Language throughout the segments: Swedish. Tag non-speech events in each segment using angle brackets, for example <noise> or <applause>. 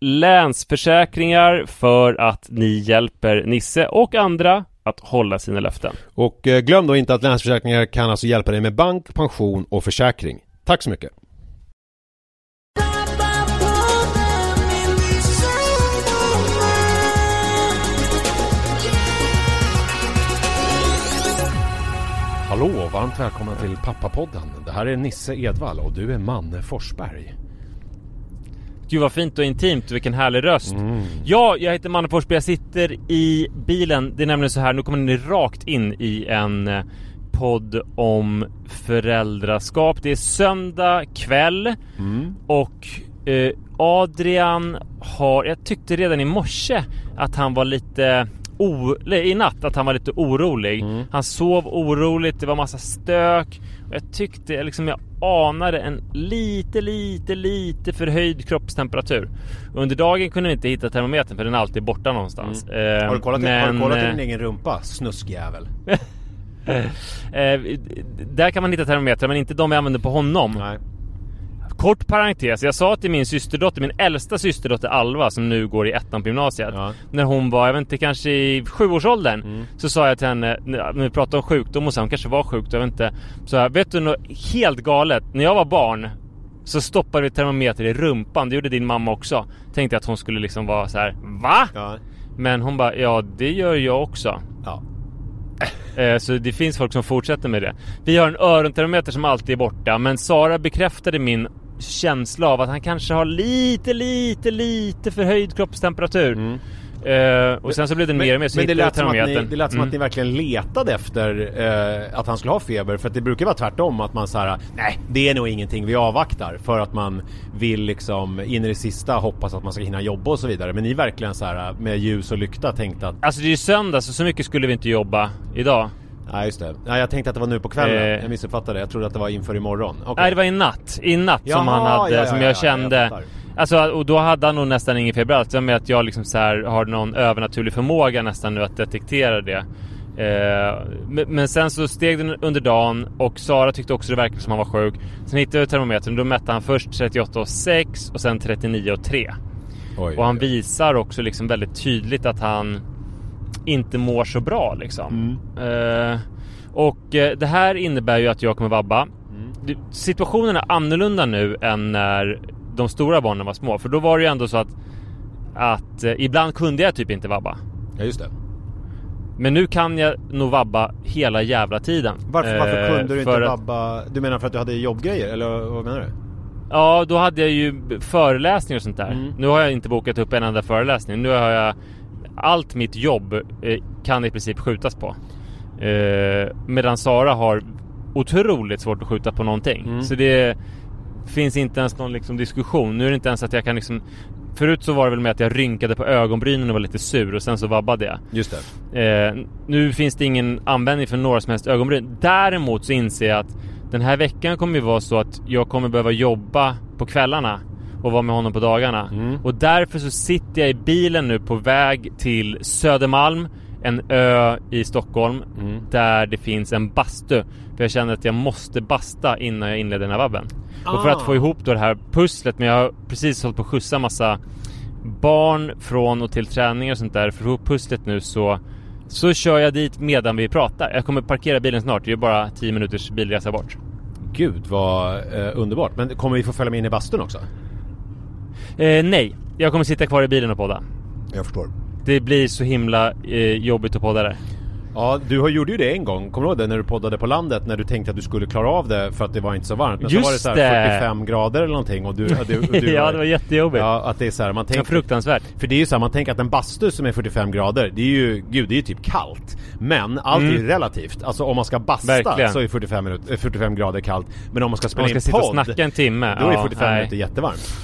Länsförsäkringar för att ni hjälper Nisse och andra att hålla sina löften. Och eh, glöm då inte att Länsförsäkringar kan alltså hjälpa dig med bank, pension och försäkring. Tack så mycket! Hallå, varmt välkomna till Pappapodden. Det här är Nisse Edvall och du är Manne Forsberg. Gud vad fint och intimt, vilken härlig röst. Ja, jag heter Manne Forsberg, jag sitter i bilen. Det är nämligen så här, nu kommer ni rakt in i en eh, podd om föräldraskap. Det är söndag kväll och eh, Adrian har, jag tyckte redan i morse att han var lite O, i natt att han var lite orolig. Han sov oroligt, det var massa stök. Jag tyckte, liksom jag anade en lite, lite, lite förhöjd kroppstemperatur. Under dagen kunde vi inte hitta termometern för den är alltid borta någonstans. Eh, Har du kollat, har men, du kollat i eh, din egen rumpa, snuskjävel? <laughs> Eh, där kan man hitta termometrar men inte de vi använder på honom. Nej. Kort parentes, jag sa till min systerdotter, min äldsta systerdotter Alva som nu går i ettan på gymnasiet. Ja. När hon var, jag vet inte, kanske i sjuårsåldern. Mm. Så sa jag till henne, när vi pratade om sjukdom och så, hon kanske var sjuk, jag vet inte. Så jag, vet du något helt galet? När jag var barn så stoppade vi termometer i rumpan, det gjorde din mamma också. Tänkte att hon skulle liksom vara så här: VA? Ja. Men hon bara, ja det gör jag också. ja. <laughs> Eh, Så det finns folk som fortsätter med det. Vi har en örontermometer som alltid är borta, men Sara bekräftade min känsla av att han kanske har lite, lite, lite förhöjd kroppstemperatur. Eh, och sen så blev det mer och mer så men det lät, som att, ni, det lät som Mm. att ni verkligen letade efter eh, att han skulle ha feber För att det brukar vara tvärtom att man säger Nej, det är nog ingenting, vi avvaktar För att man vill liksom in i det sista hoppas att man ska hinna jobba och så vidare Men ni verkligen så här med ljus och lykta tänkte att Alltså det är ju söndag så så mycket skulle vi inte jobba idag. Nej just det, nej, jag tänkte att det var nu på kvällen Eh. Jag missuppfattade, jag trodde att det var inför imorgon Okej. Nej det var i natt, i natt som Jaha, han hade, ja, ja, som ja, jag ja, kände. jag alltså och då hade han nog nästan ingen feber alls. Med att jag liksom så här har någon övernaturlig förmåga nästan nu att detektera det. Eh, men, sen så steg den under dagen och Sara tyckte också det verkade som han var sjuk. Sen hittade jag termometern då mätte han först 38,6 och sen 39,3. Oj, Och han visar också liksom väldigt tydligt att han inte mår så bra liksom. Eh, och eh, det här innebär ju att jag kommer vabba. Det- Situationen är annorlunda nu än när de stora barnen var små. För då var det ju ändå så att, att eh, ibland kunde jag typ inte vabba. Ja just det. Men nu kan jag nog vabba hela jävla tiden. Varför, varför kunde du inte att- vabba? Du menar för att du hade jobbgrejer eller vad menar du? Ja, då hade jag ju föreläsningar och sånt där. Mm. Nu har jag inte bokat upp en enda föreläsning. Nu har jag... Allt mitt jobb eh, kan i princip skjutas på. Eh, medan Sara har otroligt svårt att skjuta på någonting. Mm. Så det finns inte ens någon liksom diskussion. Nu är det inte ens att jag kan liksom... Förut så var det väl med att jag rynkade på ögonbrynen och var lite sur och sen så vabbade jag. Just det. Eh, nu finns det ingen användning för några som helst ögonbryn. Däremot så inser jag att den här veckan kommer ju vara så att jag kommer behöva jobba på kvällarna och vara med honom på dagarna. Mm. Och därför så sitter jag i bilen nu på väg till Södermalm, en ö i Stockholm, Mm. där det finns en bastu. För jag känner att jag måste basta innan jag inleder den här vabben. Och för Ah. att få ihop då det här pusslet, men jag har precis hållit på att skjutsa massa barn från och till träningar och sånt där. För att få ihop pusslet nu så så kör jag dit medan vi pratar. Jag kommer parkera bilen snart. Det är bara 10 minuters bilresa bort. Gud vad eh, underbart. Men kommer vi få följa med in i bastun också? Eh, nej, jag kommer sitta kvar i bilen och podda. Jag förstår. Det blir så himla eh, jobbigt att podda där. Ja, du har- gjorde ju det en gång. Kommer du ihåg det när du poddade på landet? När du tänkte att du skulle klara av det för att det var inte så varmt. Men Just så var det så här det. 45 grader eller någonting och du... <laughs> och du, och du ja, det var jättejobbigt. Ja, att det är så här, man Det tänker... fruktansvärt. För det är ju så här, man tänker att en bastu som är 45 grader, det är ju, gud det är ju typ kallt. Men allt är ju relativt. Alltså om man ska basta Mm. Verkligen. så är 45, minut, eh, 45 grader kallt. Men om man ska Om spela man ska in sitta och podd, snacka en timme. då är ja, 45 nej. minuter jättevarmt.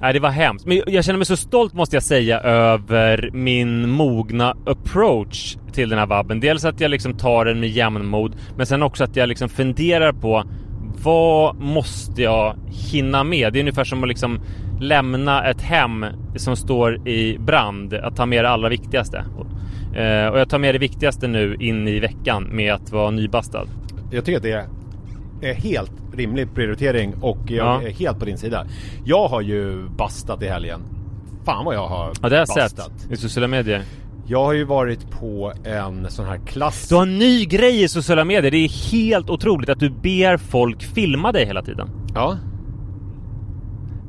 Nej, det var hemskt. Men jag känner mig så stolt måste jag säga över min mogna approach till den här vabben. Dels att jag liksom tar den med jämnmod, men sen också att jag liksom funderar på vad måste jag hinna med? Det är ungefär som att liksom lämna ett hem som står i brand, att ta med det allra viktigaste. Eh, och jag tar med det viktigaste nu in i veckan med att vara nybastad. Jag tycker att det helt rimlig prioritering och jag Ja. är helt på din sida. Jag har ju bastat i helgen. Fan vad jag har Ja, det har jag bastat. sett i sociala medier. Jag har ju varit på en sån här klass... Du har en ny grej i sociala medier. Det är helt otroligt att du ber folk filma dig hela tiden. Ja.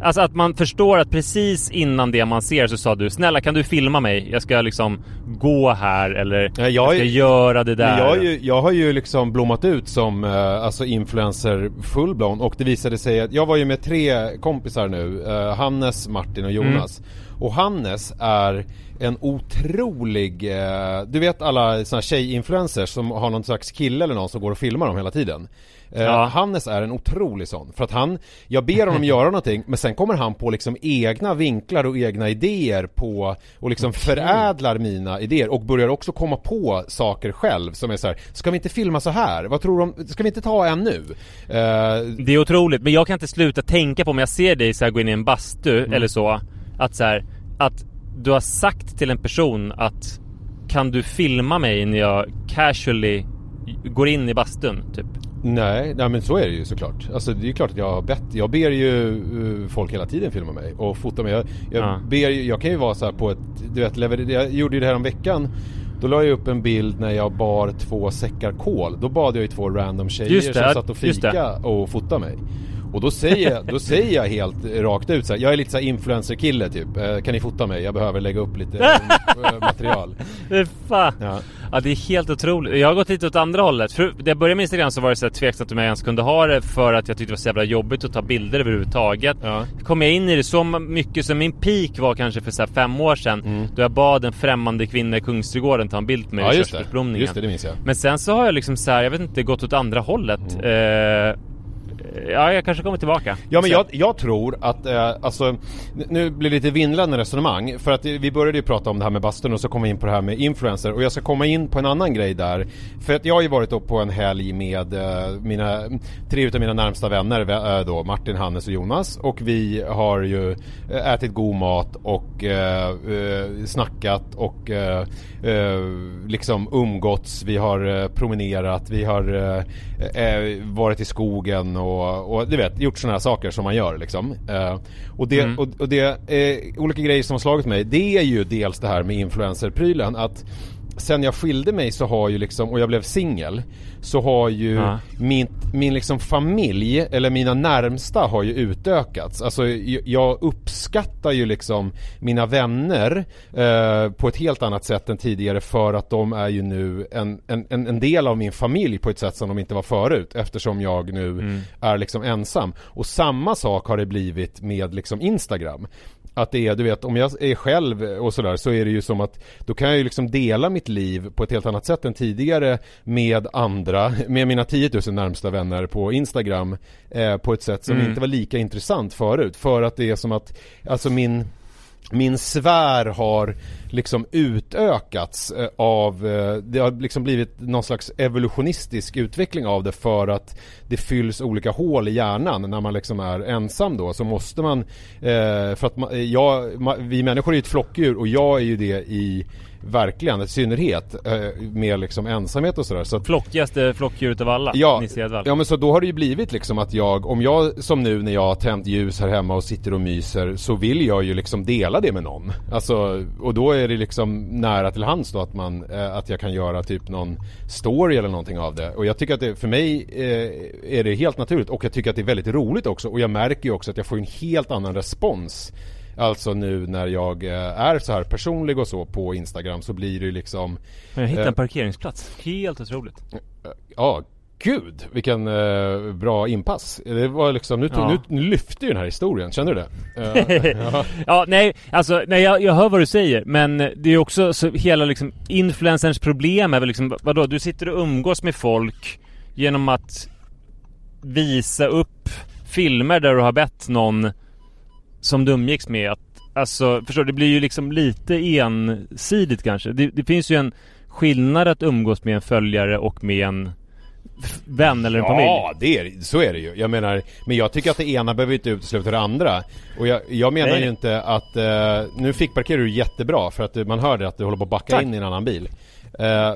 Alltså att man förstår att precis innan det man ser så sa du Snälla kan du filma mig? Jag ska liksom gå här eller Ja, jag jag, är- ska göra det där. Jag, har ju, jag har ju liksom blommat ut som eh, alltså influencer fullblown och det visade sig att jag var ju med tre kompisar nu, eh, Hannes, Martin och Jonas. Och Hannes är en otrolig, eh, du vet alla såna här tjejinfluencers som har någon slags kille eller någon som går och filmar dem hela tiden. Eh, Ja. Hannes är en otrolig sån. För att han, jag ber honom göra någonting men sen kommer han på liksom egna vinklar och egna idéer på och liksom förädlar mina idéer och börjar också komma på saker själv som är så här, ska vi inte filma så här? Vad tror du om, ska vi inte ta en nu? Eh, Det är otroligt, men jag kan inte sluta tänka på om jag ser dig så här gå in i en bastu Mm. eller så Att så här, att du har sagt till en person att Kan du filma mig när jag casually går in i bastun typ? nej, nej men så är det ju såklart. Alltså det är ju klart att jag har bett, jag ber ju eh, folk hela tiden filma mig och fota mig. Jag, jag Ja. ber jag kan ju vara så här på ett, du vet, lever, jag gjorde ju det här om veckan Då la jag upp en bild när jag bar två säckar kol. Då bad jag ju två random tjejer det, som satt och fika och fotade mig. Och då säger jag, då säger jag helt rakt ut så här, jag är lite så influencer-kille typ. Eh, kan ni fota mig? Jag behöver lägga upp lite eh, <laughs> material. Fan. Ja. Ja det är helt otroligt. Jag har gått lite åt andra hållet. För när jag började med Instagram så var det så här tveksamt om jag ens kunde ha det för att jag tyckte det var så jävla jobbigt att ta bilder överhuvudtaget. Ja. Kom jag in i det så mycket som min peak var kanske för så här fem år sedan. Då jag bad en främmande kvinna i Kungsträdgården ta en bild med mig Ja i körsbärsblomningen. just det, det minns jag. Men sen så har jag liksom så här, jag vet inte, gått åt andra hållet. Eh, ja, jag kanske kommer tillbaka. Ja men jag, jag tror att, eh, alltså, nu blir det lite vindlande resonemang för att vi började ju prata om det här med bastun och så kom vi in på det här med influencer. Och jag ska komma in på en annan grej där. För att jag har ju varit då på en helg med eh, mina, tre utav mina närmsta vänner eh, då, Martin, Hannes och Jonas. Och vi har ju eh, ätit god mat och eh, eh, snackat och eh, liksom umgåtts, vi har promenerat, vi har varit i skogen och, och du vet, gjort sådana här saker som man gör liksom. Eh, och det, Mm. och, och det eh, olika grejer som har slagit mig, det är ju dels det här med influencerprylen att sen jag skilde mig så har ju liksom, och jag blev singel Så har ju Ja. min, min liksom familj, eller mina närmsta har ju utökats. Alltså jag- uppskattar ju liksom mina vänner eh, på ett helt annat sätt än tidigare för att de är ju nu en, en, en del av min familj på ett sätt som de inte var förut eftersom jag nu är liksom ensam. Och samma sak har det blivit med liksom Instagram. Att det är, du vet, om jag är själv och sådär så är det ju som att då kan jag ju liksom dela mitt liv på ett helt annat sätt än tidigare med andra, med mina 10 000 närmsta vänner på Instagram eh, på ett sätt som inte var lika intressant förut. För att det är som att, alltså min min sfär har liksom utökats eh, av, eh, det har liksom blivit någon slags evolutionistisk utveckling av det för att det fylls olika hål i hjärnan när man liksom är ensam då så måste man, eh, för att man, jag, vi människor är ju ett flockdjur och jag är ju det i verkligen, i synnerhet eh, med liksom ensamhet och sådär så att Flockigaste flockdjuret av alla, Ja, Nisse Edwall. ja men så då har det ju blivit liksom att jag, om jag som nu när jag har tänt ljus här hemma och sitter och myser så vill jag ju liksom dela det med någon. Alltså, och då är det liksom nära till hands då att man, eh, att jag kan göra typ någon story eller någonting av det. Och jag tycker att det, för mig eh, är det helt naturligt och jag tycker att det är väldigt roligt också och jag märker ju också att jag får en helt annan respons Alltså nu när jag eh, är så här personlig och så på Instagram så blir det ju liksom Men jag hittade eh, en parkeringsplats, helt otroligt. Ja, gud vilken eh, bra inpass. Det var liksom, nu, tog, Ja. nu, lyfte ju den här historien, känner du det? Eh, ja. <laughs> Ja, nej, alltså, nej jag, jag hör vad du säger, men det är också så hela liksom influencerns problem är väl liksom, vadå, du sitter och umgås med folk genom att visa upp filmer där du har bett någon som du umgicks med att, alltså, förstår du, det blir ju liksom lite ensidigt kanske. Det, det finns ju en skillnad att umgås med en följare och med en vän eller en familj. Ja, det är, så är det ju. Jag menar, men jag tycker att det ena behöver inte utesluta det andra. Och jag, jag menar Nej. ju inte att, eh, nu fick parkerar du jättebra för att man hörde att du håller på att backa Tack. in i en annan bil. Eh,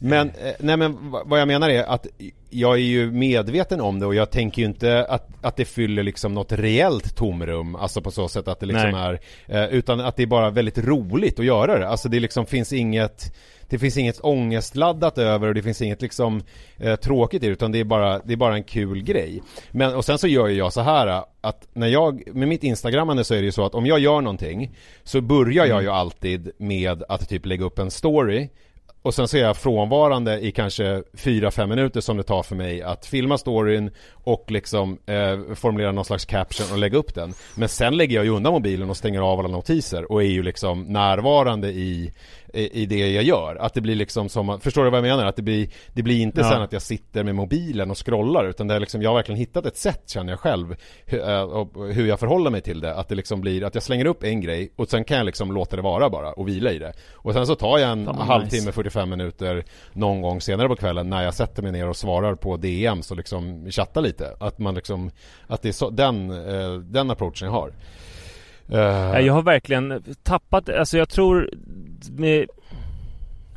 men, eh, nej men vad jag menar är att jag är ju medveten om det och jag tänker ju inte att, att det fyller liksom något reellt tomrum, alltså på så sätt att det liksom Nej. är, eh, utan att det är bara väldigt roligt att göra det. Alltså det liksom finns inget det finns inget ångestladdat över och det finns inget liksom eh, tråkigt i det utan det är bara, det är bara en kul grej. Men och sen så gör ju jag så här att när jag, med mitt instagrammande så är det ju så att om jag gör någonting så börjar jag ju alltid med att typ lägga upp en story och sen så är jag frånvarande i kanske 4-5 minuter som det tar för mig att filma storyn och liksom eh, formulera någon slags caption och lägga upp den. Men sen lägger jag ju undan mobilen och stänger av alla notiser och är ju liksom närvarande i, i, i det jag gör. Att det blir liksom som, förstår du vad jag menar? Att det blir, det blir inte Ja. sen att jag sitter med mobilen och scrollar utan det är liksom, jag har verkligen hittat ett sätt känner jag själv hur, eh, hur jag förhåller mig till det. Att det liksom blir, att jag slänger upp en grej och sen kan jag liksom låta det vara bara och vila i det. Och sen så tar jag en halvtimme, nice. 45 minuter någon gång senare på kvällen när jag sätter mig ner och svarar på DM så liksom chattar lite. Att man liksom, att det är så, den, eh, den approachen jag har. Eh, Jag har verkligen tappat, alltså jag tror med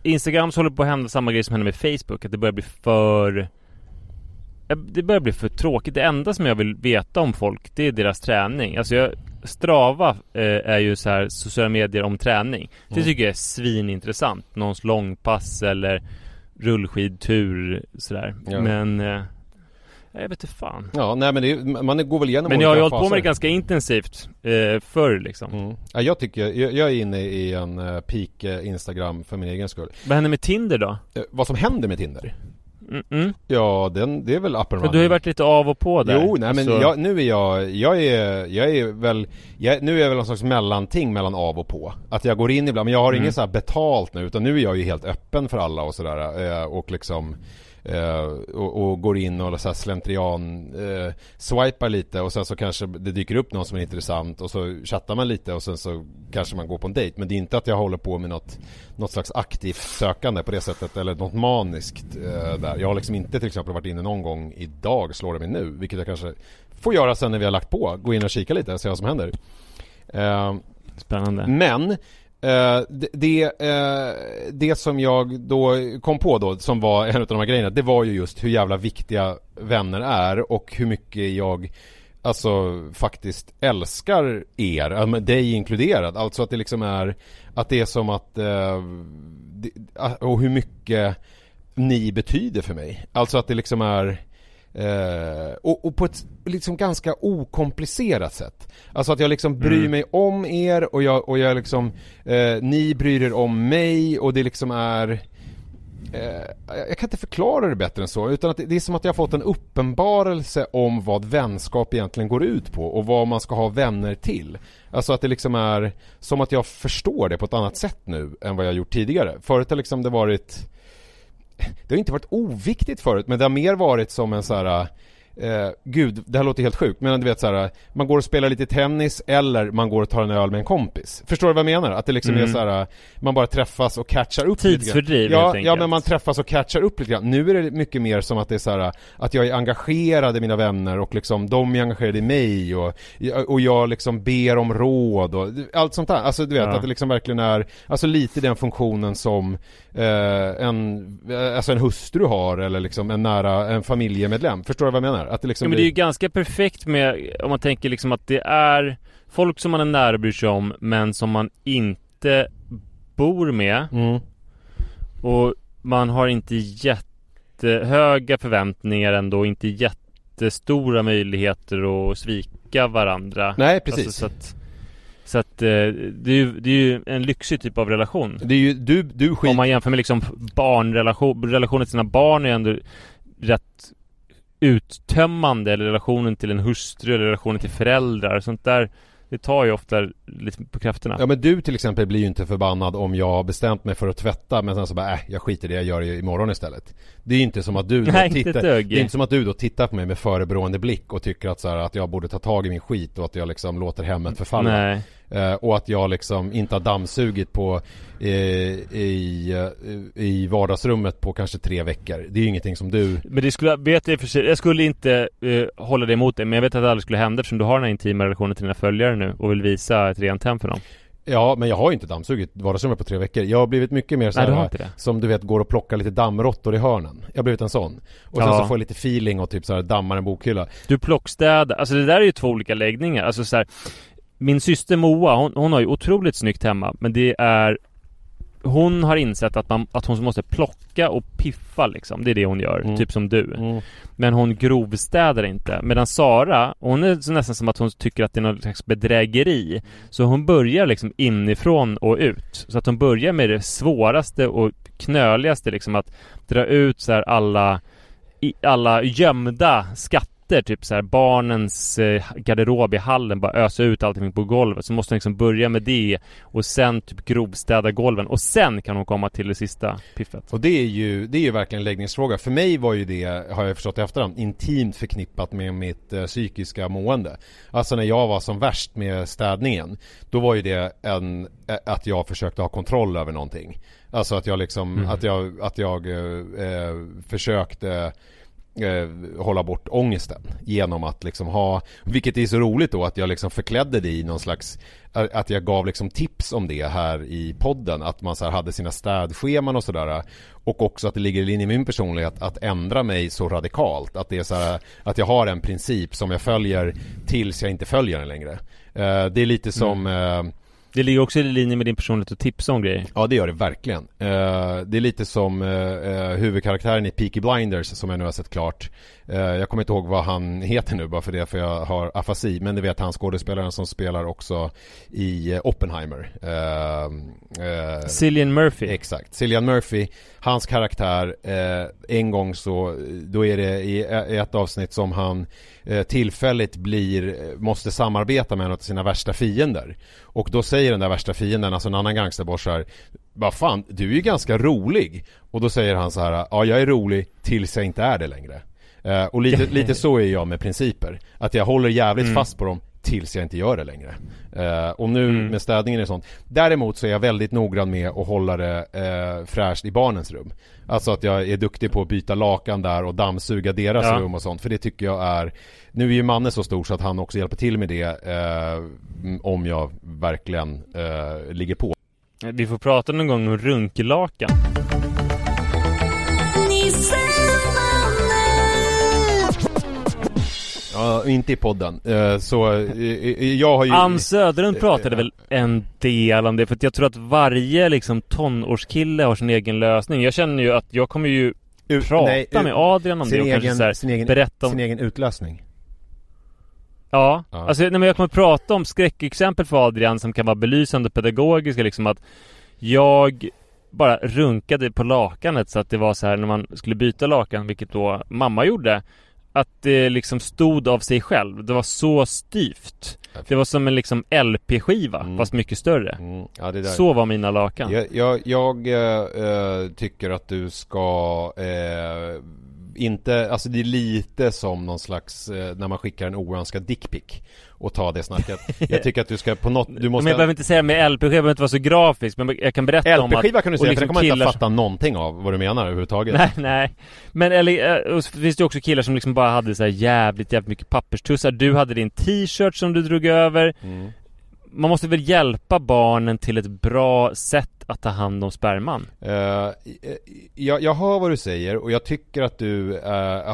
Instagram så håller på att hända samma grej som händer med Facebook, att det börjar bli för eh, Det börjar bli för tråkigt. Det enda som jag vill veta om folk, det är deras träning. Alltså jag, Strava eh, är ju så här sociala medier om träning. Det tycker jag är svinintressant. Någons långpass eller rullskidtur sådär. Ja. Men eh, jag vet inte fan. Ja, nej men det, är- man går väl igenom Men jag har ju hållit på med faser. det ganska intensivt eh, förr liksom. Mm. Ja, jag tycker, jag, jag är inne i en uh, peak eh, Instagram för min egen skull. Vad händer med Tinder då? Eh, vad som händer med Tinder? Mm. Ja, den, det är väl up and running. du har ju varit lite av och på där. Jo, nej men jag, nu är jag, jag är, jag är väl, jag, nu är jag väl någon slags mellanting mellan av och på. Att jag går in ibland, men jag har Mm. inget så här betalt nu utan nu är jag ju helt öppen för alla och sådär eh, och liksom eh, och, och går in och så här slentrian eh, swipar lite och sen så kanske det dyker upp någon som är intressant och så chattar man lite och sen så kanske man går på en dejt. Men det är inte att jag håller på med något, något slags aktivt sökande på det sättet eller något maniskt eh, där. Jag har liksom inte till exempel varit inne någon gång idag, slår det mig nu, vilket jag kanske får göra sen när vi har lagt på. Gå in och kika lite och se vad som händer. Eh, Spännande. men Eh, det, det, eh, det som jag då kom på då som var en av de här grejerna Det var ju just hur jävla viktiga vänner är och hur mycket jag Alltså faktiskt älskar er, dig inkluderad. Alltså att det liksom är Att det är som att eh, ah, och hur mycket ni betyder för mig. Alltså att det liksom är Eh, och, och, på ett liksom ganska okomplicerat sätt. Alltså att jag liksom bryr mm. mig om er och jag, och jag liksom, eh, ni bryr er om mig och det liksom är eh, jag kan inte förklara det bättre än så, utan att det är som att jag har fått en uppenbarelse om vad vänskap egentligen går ut på och vad man ska ha vänner till. Alltså att det liksom är som att jag förstår det på ett annat sätt nu än vad jag gjort tidigare. Förut har liksom det varit det har inte varit oviktigt förut men det har mer varit som en så här Eh, gud, det här låter helt sjukt, men du vet så här, man går och spelar lite tennis eller man går och tar en öl med en kompis. Förstår du vad jag menar? Att det liksom mm. är så här, man bara träffas och catchar upp Tidsfördriv lite grann. Ja, ja men man träffas och catchar upp lite grann. Nu är det mycket mer som att det är så här, att jag är engagerad i mina vänner och liksom de är engagerade i mig och, och jag liksom ber om råd och allt sånt där. Alltså du vet, ja. att det liksom verkligen är, alltså lite den funktionen som eh, en, alltså en hustru har eller liksom en nära, en familjemedlem. Förstår du vad jag menar? Att det liksom ja, men det är ju ganska perfekt med, om man tänker liksom att det är folk som man är nära och bryr sig om men som man inte bor med. Mm. Och man har inte jättehöga förväntningar ändå, inte jättestora möjligheter att svika varandra. Nej, precis. Alltså, så att, så att eh, det, är ju, det är ju en lyxig typ av relation. Det är ju, du, du skit... Om man jämför med liksom barnrelation, relationen till sina barn är ändå rätt uttömmande eller relationen till en hustru eller relationen till föräldrar. Sånt där det tar ju ofta lite på krafterna. Ja men du till exempel blir ju inte förbannad om jag har bestämt mig för att tvätta men sen så bara äh, jag skiter i det, jag gör det imorgon istället. Det är ju inte som att du då <laughs> Nej, tittar, det är inte som att du då tittar på mig med förebrående blick och tycker att så här, att jag borde ta tag i min skit och att jag liksom låter hemmet förfalla. Nej. Eh, och att jag liksom inte har dammsugit på eh, i, eh, i vardagsrummet på kanske tre veckor. Det är ju ingenting som du... Men det skulle, vet jag för sig, jag skulle inte eh, hålla det emot dig, men jag vet att det aldrig skulle hända eftersom du har den här intima relationen till dina följare nu och vill visa ett rent hem för dem. Ja, men jag har ju inte dammsugit vardagsrummet på tre veckor. Jag har blivit mycket mer såhär, Nej, du som du vet, går och plockar lite dammråttor i hörnen. Jag har blivit en sån. Och sen ja. så får jag lite feeling och typ såhär dammar en bokhylla. Du plockstädar, alltså det där är ju två olika läggningar. Alltså såhär min syster Moa, hon, hon har ju otroligt snyggt hemma men det är hon har insett att, man, att hon måste plocka och piffa liksom. Det är det hon gör, mm. typ som du. Mm. Men hon grovstädar inte. Medan Sara, hon är nästan som att hon tycker att det är något slags bedrägeri. Så hon börjar liksom inifrån och ut. Så att hon börjar med det svåraste och knöligaste liksom att dra ut så alla alla gömda skatter katter, typ så här barnens eh, garderob i hallen, bara ösa ut allting på golvet. Så måste hon liksom börja med det och sen typ grovstäda golven och sen kan hon komma till det sista piffet. Och det är ju, det är ju verkligen en läggningsfråga. För mig var ju det, har jag förstått i efterhand, intimt förknippat med mitt eh, psykiska mående. Alltså när jag var som värst med städningen, då var ju det en, eh, att jag försökte ha kontroll över någonting. Alltså att jag liksom, mm. att jag, att jag eh, eh försökte eh, hålla bort ångesten genom att liksom ha, vilket är så roligt då att jag liksom förklädde det i någon slags, att jag gav liksom tips om det här i podden, att man så hade sina städscheman och sådär och också att det ligger i linje med min personlighet att ändra mig så radikalt, att det är så här, att jag har en princip som jag följer tills jag inte följer den längre. Eh, det är lite som mm. eh, det ligger också i linje med din personlighet att tipsa om grejer. Ja, det gör det verkligen. Uh, det är lite som uh, huvudkaraktären i Peaky Blinders som jag nu har sett klart. Uh, jag kommer inte ihåg vad han heter nu bara för det, för jag har afasi. Men det vet han skådespelaren som spelar också i Oppenheimer. Cillian Murphy. Exakt. Cillian Murphy, hans karaktär, en gång så, då är det i ett avsnitt som han tillfälligt blir, måste samarbeta med en av sina värsta fiender. Och då säger den där värsta fienden, alltså en annan gangsterboss här Vad fan, du är ju ganska rolig Och då säger han så här Ja jag är rolig tills jag inte är det längre uh, Och lite, lite så är jag med principer Att jag håller jävligt mm. fast på dem tills jag inte gör det längre. Uh, och nu mm. med städningen och sånt. Däremot så är jag väldigt noggrann med att hålla det uh, fräscht i barnens rum. Alltså att jag är duktig på att byta lakan där och dammsuga deras ja. rum och sånt. För det tycker jag är Nu är ju Manne så stor så att han också hjälper till med det uh, Om jag verkligen ligger på. Vi får prata någon gång om runklakan. Ja, inte i podden. Eh, så eh, jag har ju... Ann Söderlund pratade väl en del om det, för att jag tror att varje liksom tonårskille har sin egen lösning. Jag känner ju att jag kommer ju Ut- prata nej, med Adrian om sin det och egen, kanske så här, sin egen, berätta om... sin egen utlösning. Ja, Ja. alltså nej, men jag kommer prata om skräckexempel för Adrian som kan vara belysande pedagogiska liksom att jag bara runkade på lakanet så att det var så här när man skulle byta lakan, vilket då mamma gjorde att det liksom stod av sig själv. Det var så styvt. Det var som en liksom LP-skiva, Mm. fast mycket större. Mm, ja. Så var mina lakan. Jag, jag, jag eh, tycker att du ska eh, inte, alltså det är lite som någon slags, eh, när man skickar en oönskad dickpic och ta det snacket. <laughs> Jag tycker att du ska på något, du Men måste jag behöver inte säga med LP-skiva, behöver inte vara så grafisk, men jag kan berätta om att... LP-skiva kan du säga, liksom för det kommer man inte killar att fatta någonting av vad du menar överhuvudtaget. Nej, nej. Men eller, eh, och så finns det också killar som liksom bara hade så här jävligt, jävligt mycket papperstussar. Du hade din t-shirt som du drog över. Mm. Man måste väl hjälpa barnen till ett bra sätt att ta hand om sperman? Uh, jag, jag hör vad du säger och jag tycker att du uh,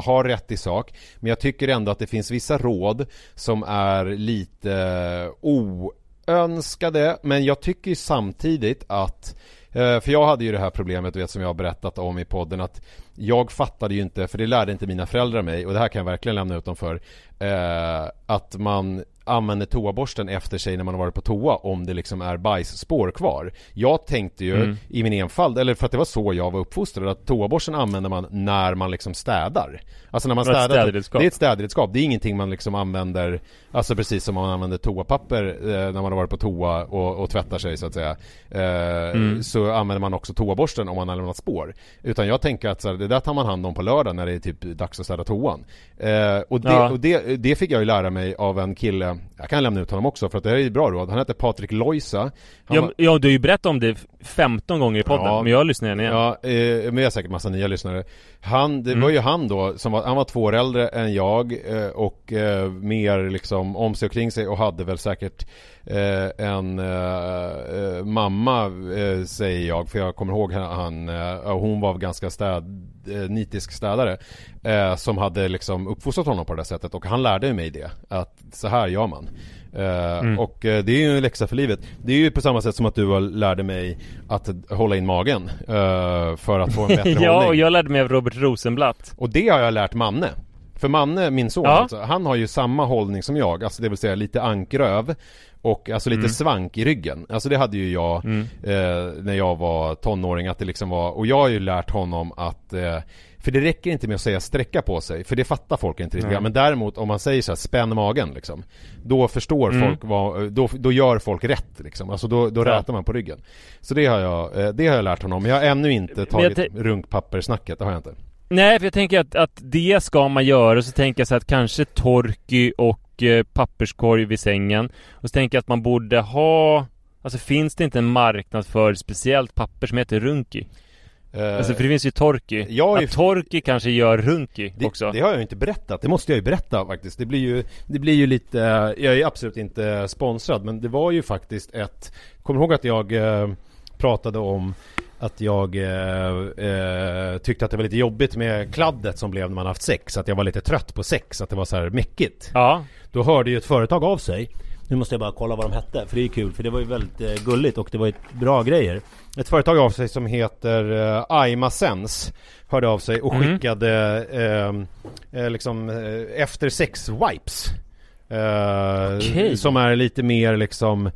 har rätt i sak. Men jag tycker ändå att det finns vissa råd som är lite oönskade. Men jag tycker ju samtidigt att uh, för jag hade ju det här problemet vet, som jag har berättat om i podden att jag fattade ju inte, för det lärde inte mina föräldrar mig och det här kan jag verkligen lämna ut dem för eh, Att man använder toaborsten efter sig när man har varit på toa om det liksom är bajsspår kvar. Jag tänkte ju Mm. i min enfald, eller för att det var så jag var uppfostrad, att toaborsten använder man när man liksom städar. Alltså när man Det ett städar. städredskap. Det är ett städredskap. Det är ingenting man liksom använder, alltså precis som man använder toapapper eh, när man har varit på toa och, och tvättar sig så att säga. Eh, Mm. Så använder man också toaborsten om man har lämnat spår. Utan jag tänker att så här, det där tar man hand om på lördag när det är typ dags att städa toan. Eh, och det, Ja. och det, det fick jag ju lära mig av en kille, jag kan lämna ut honom också för att det här är ju bra råd. Han heter Patrik Loisa. Ja, var- ja, du har ju berättat om det 15 gånger i podden, Ja. men jag lyssnar igen. Ja, eh, men jag har säkert massa nya lyssnare. Han, det Mm. var ju han då, som var, han var två år äldre än jag eh, och eh, mer liksom om sig och kring sig och hade väl säkert eh, en eh, mamma, säger jag, för jag kommer ihåg han, hon var ganska städ, eh, nitisk städare, eh, som hade liksom uppfostrat honom på det där sättet och han lärde mig det, att så här gör man. Eh, Mm. Och eh, det är ju en läxa för livet. Det är ju på samma sätt som att du lärde mig att hålla in magen eh, för att få en bättre <laughs> ja, och hållning. jag lärde mig av Robert Rosenblatt. Och det har jag lärt Manne. För Manne, min son, Ja. alltså, han har ju samma hållning som jag, alltså det vill säga lite ankröv och alltså lite Mm. svank i ryggen. Alltså det hade ju jag Mm. eh, när jag var tonåring, att det liksom var, och jag har ju lärt honom att eh, för det räcker inte med att säga sträcka på sig, för det fattar folk inte riktigt. Nej. Men däremot om man säger så här, spänn magen liksom. Då förstår Mm. folk vad, då, då gör folk rätt liksom. Alltså då, då Ja. rätar man på ryggen. Så det har jag, eh, det har jag lärt honom. Men jag har ännu inte tagit te- runkpapperssnacket, det har jag inte. Nej, för jag tänker att, att det ska man göra, och så tänker jag så att kanske Torky och eh, papperskorg vid sängen. Och så tänker jag att man borde ha Alltså finns det inte en marknad för speciellt papper som heter Runky? Eh, Alltså för det finns ju Torky. jag är Att Torky kanske gör Runky Det, också. det har jag ju inte berättat, det måste jag ju berätta faktiskt. Det blir ju, det blir ju lite, jag är absolut inte sponsrad men det var ju faktiskt ett, kommer ihåg att jag eh, pratade om att jag eh, eh, tyckte att det var lite jobbigt med kladdet som blev när man haft sex, att jag var lite trött på sex, att det var så här mäckigt. Ja. Då hörde ju ett företag av sig Nu måste jag bara kolla vad de hette för det är kul för det var ju väldigt eh, gulligt och det var ju bra grejer Ett företag av sig som heter eh, Aima Sense Hörde av sig och Mhm. skickade eh, eh, liksom eh, efter sex wipes Okej. Som är lite mer liksom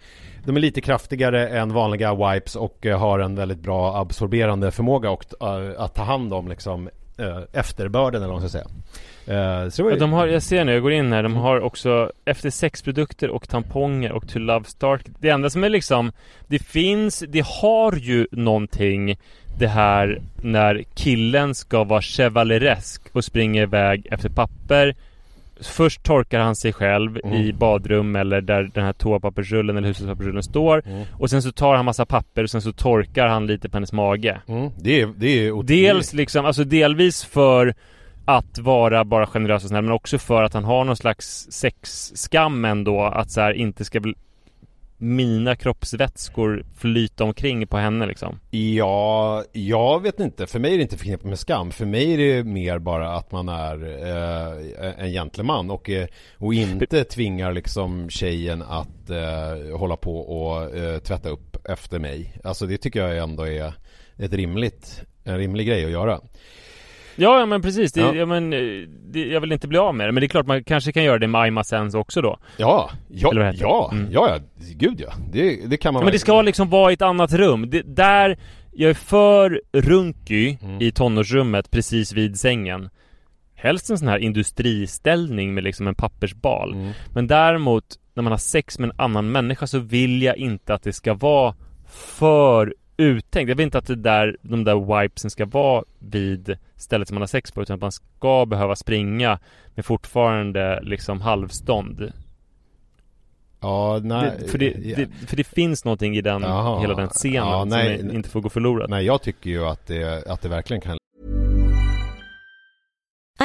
de är lite kraftigare än vanliga wipes och eh, har en väldigt bra absorberande förmåga och eh, att ta hand om liksom eh, efterbörden eller vad man ska säga. Så ju- de har, jag ser nu, jag går in här, de har också efter sexprodukter och tamponger och To Love Stark. Det enda som är liksom, det finns, det har ju någonting det här när killen ska vara chevaleresk och springa iväg efter papper. Först torkar han sig själv Mm. i badrum eller där den här toapappersrullen eller hushållspappersrullen står. Mm. Och sen så tar han massa papper och sen så torkar han lite på hennes mage. Mm, det är, det är Dels liksom, alltså delvis för att vara bara generös och snäll men också för att han har någon slags sexskam ändå att så här inte ska bli mina kroppsvätskor flyta omkring på henne liksom? Ja, jag vet inte. För mig är det inte förknippat med skam. För mig är det mer bara att man är eh, en gentleman och, eh, och inte tvingar liksom tjejen att eh, hålla på och eh, tvätta upp efter mig. Alltså det tycker jag ändå är ett rimligt, en rimlig grej att göra. Ja, ja men precis. Det, Ja. ja. men, eh, det, jag vill inte bli av med det. Men det är klart man kanske kan göra det med Aima Sens också då. Ja, ja, ja, det? Mm. ja, ja, gud ja. Det, det kan man Ja, men det ska liksom vara i ett annat rum. Det, där, jag är för runky Mm. i tonårsrummet precis vid sängen. Helst en sån här industriställning med liksom en pappersbal. Mm. Men däremot, när man har sex med en annan människa så vill jag inte att det ska vara för uttänkt. Jag vill inte att det där, de där wipesen ska vara vid stället som man har sex på utan att man ska behöva springa med fortfarande liksom halvstånd. Ja, nej. Det, för, det, ja. det, för det finns någonting i den, Jaha. hela den scenen Ja, nej. som inte får gå förlorad. Nej, jag tycker ju att det, att det verkligen kan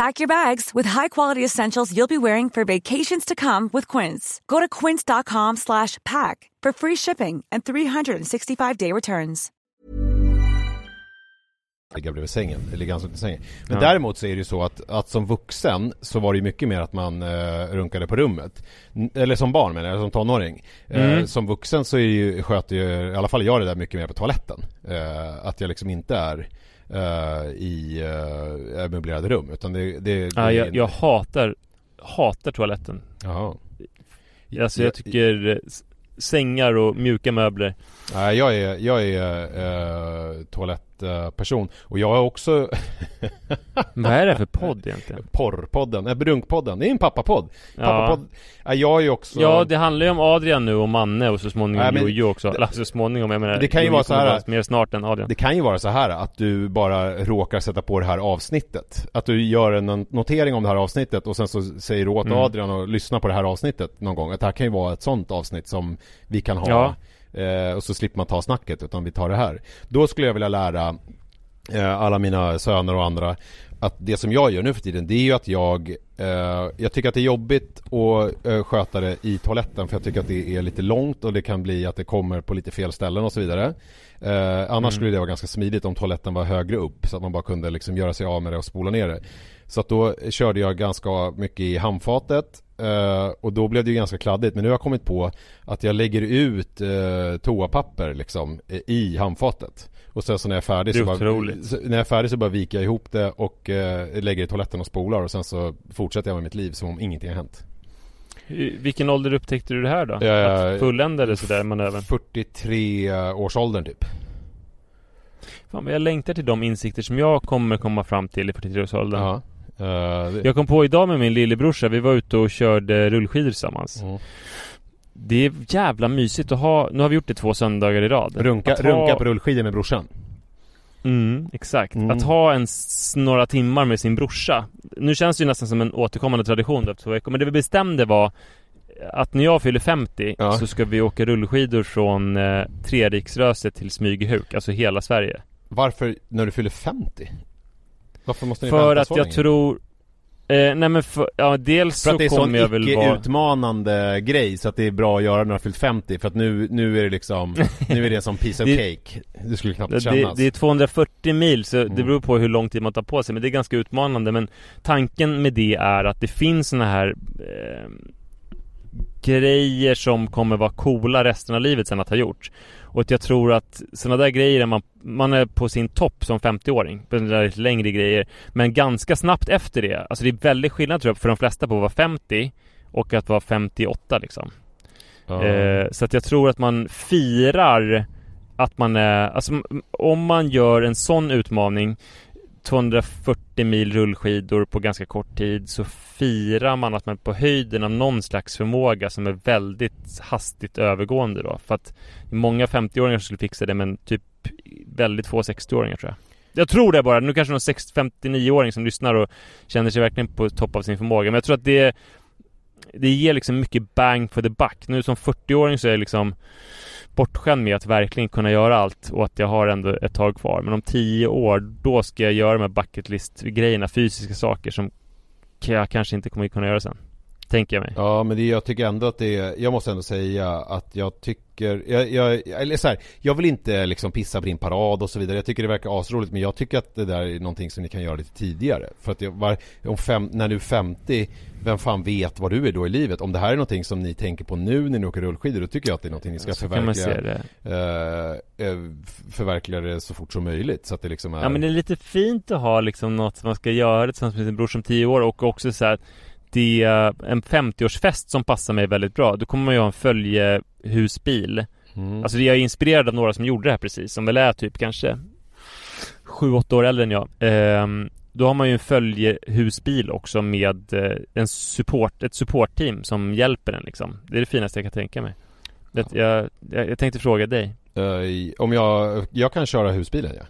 Pack your bags with high-quality essentials you'll be wearing for vacations to come with Quince. Go to quince.com slash pack for free shipping and 365-day returns. ligga bredvid sängen, eller ligga ansluten till sängen. Men Ja. däremot så är det ju så att, att som vuxen så var det ju mycket mer att man eh, runkade på rummet. N- Eller som barn menar jag, eller som tonåring. Eh, Mm. som vuxen så är det ju, sköter ju, i alla fall jag det där mycket mer på toaletten. Eh, att jag liksom inte är eh, i eh, möblerade rum, utan det, det, det Ja, jag, jag hatar, hatar toaletten. Jaha. Alltså jag tycker eh, sängar och mjuka möbler. Nej, jag är, jag är eh, toalettperson. Och jag har också <laughs> Vad är det för podd egentligen? porrpodden, nej brunkpodden. Det är en pappapodd. Ja. Pappapodd. Ja, jag är ju också... Ja, det handlar ju om Adrian nu och Manne och så småningom Nej, men- Jojo också. Eller så småningom, jag menar Det kan ju vara så här- Mer snart än Adrian. Det kan ju vara så här att du bara råkar sätta på det här avsnittet. Att du gör en notering om det här avsnittet och sen så säger du åt Mm. Adrian att lyssna på det här avsnittet någon gång. Att det här kan ju vara ett sånt avsnitt som vi kan ha. Ja. Eh, och så slipper man ta snacket utan vi tar det här. Då skulle jag vilja lära eh, alla mina söner och andra att det som jag gör nu för tiden det är ju att jag eh, Jag tycker att det är jobbigt att eh, sköta det i toaletten för jag tycker att det är lite långt och det kan bli att det kommer på lite fel ställen och så vidare. Eh, Annars skulle det vara ganska smidigt om toaletten var högre upp så att man bara kunde liksom göra sig av med det och spola ner det Så att då körde jag ganska mycket i handfatet eh, och då blev det ju ganska kladdigt men nu har jag kommit på att jag lägger ut eh, toapapper liksom i handfatet och sen så när jag är färdig är så bara, så, när jag är färdig så bara viker jag ihop det och eh, lägger i toaletten och spolar och sen så fortsätter jag med mitt liv som om ingenting har hänt. I vilken ålder upptäckte du det här då? Jag- Att fulländade sådär manövern? 43 års åldern typ. Fan jag längtar till de insikter som jag kommer komma fram till i 43-årsåldern. Ja. Eh, det- Jag kom på idag med min lillebrorsa, vi var ute och körde rullskidor tillsammans. Mm. Det är jävla mysigt att ha, nu har vi gjort det två söndagar i rad. Runka, ha- runka på rullskidor med brorsan. Mm, exakt. Mm. Att ha en några timmar med sin brorsa. Nu känns det ju nästan som en återkommande tradition efter två veckor. Men det vi bestämde var att när jag fyller 50 Ja. så ska vi åka rullskidor från eh, Treriksröset till Smygehuk, alltså hela Sverige. Varför när du fyller 50? Varför måste ni För att så jag länge? tror Eh, nej men för, ja dels För så att det är kommer sån jag väl vara... icke-utmanande grej så att det är bra att göra när du har fyllt 50 för att nu, nu är det liksom Nu är det som piece of <laughs> Det- cake Det skulle knappt Det, kännas det är 240 mil så Mm. det beror på hur lång tid man tar på sig men det är ganska utmanande men tanken med det är att det finns såna här eh, grejer som kommer vara coola resten av livet sen att ha gjort. Och att jag tror att sådana där grejer, man, man är på sin topp som 50-åring, på där längre grejer. Men ganska snabbt efter det, alltså det är väldigt skillnad tror jag för de flesta på att vara 50 och att vara 58 liksom. Ja. Eh, så att jag tror att man firar att man är, alltså om man gör en sån utmaning 240 mil rullskidor på ganska kort tid så firar man att man är på höjden av någon slags förmåga som är väldigt hastigt övergående då. För att många 50-åringar skulle fixa det men typ väldigt få 60-åringar tror jag. Jag tror det bara. Nu kanske någon 59-åring som lyssnar och känner sig verkligen på topp av sin förmåga. Men jag tror att det det ger liksom mycket bang for the buck. Nu som 40-åring så är jag liksom bortskämd med att verkligen kunna göra allt och att jag har ändå ett tag kvar. Men om tio år, då ska jag göra de här bucket list-grejerna, fysiska saker som jag kanske inte kommer kunna göra sen. Tänker jag mig. Ja men det, jag tycker ändå att det är, jag måste ändå säga att jag tycker, jag, jag, eller så här, jag vill inte liksom pissa på din parad och så vidare. Jag tycker det verkar asroligt men jag tycker att det där är någonting som ni kan göra lite tidigare. För att jag, var, om fem, när du är 50, vem fan vet vad du är då i livet? Om det här är någonting som ni tänker på nu när ni åker rullskidor, då tycker jag att det är någonting ni ska Så förverkliga. det. eh, eh, förverkliga det så fort som möjligt. Så att det liksom är... Ja men det är lite fint att ha liksom något som man ska göra tillsammans med sin bror som 10 år och också så här det är en 50-årsfest som passar mig väldigt bra. Då kommer man ju ha en följehusbil. Mm. Alltså jag är inspirerad av några som gjorde det här precis, som väl är typ kanske 7-8 år äldre än jag. Ehm, då har man ju en följehusbil också med eh, en support, ett supportteam som hjälper en liksom. Det är det finaste jag kan tänka mig. Jag, jag, jag tänkte fråga dig. Eh, om jag, jag kan köra husbilen ja.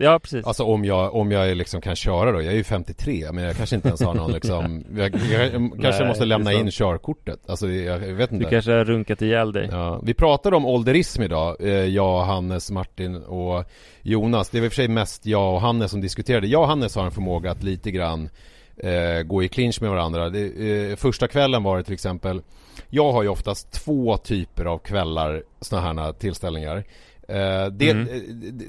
Ja, precis. Alltså om jag, om jag liksom kan köra då, jag är ju 53 men jag kanske inte ens har någon liksom Jag, jag, kanske Nej, måste lämna in körkortet, alltså jag, jag vet inte Du kanske har runkat ihjäl dig. Ja, vi pratade om ålderism idag, eh, jag, Hannes, Martin och Jonas. Det väl i och för sig mest jag och Hannes som diskuterade. Jag och Hannes har en förmåga att lite grann eh, gå i clinch med varandra. Det, eh, första kvällen var det till exempel, jag har ju oftast två typer av kvällar, sådana här tillställningar. Eh, det, Mm. eh,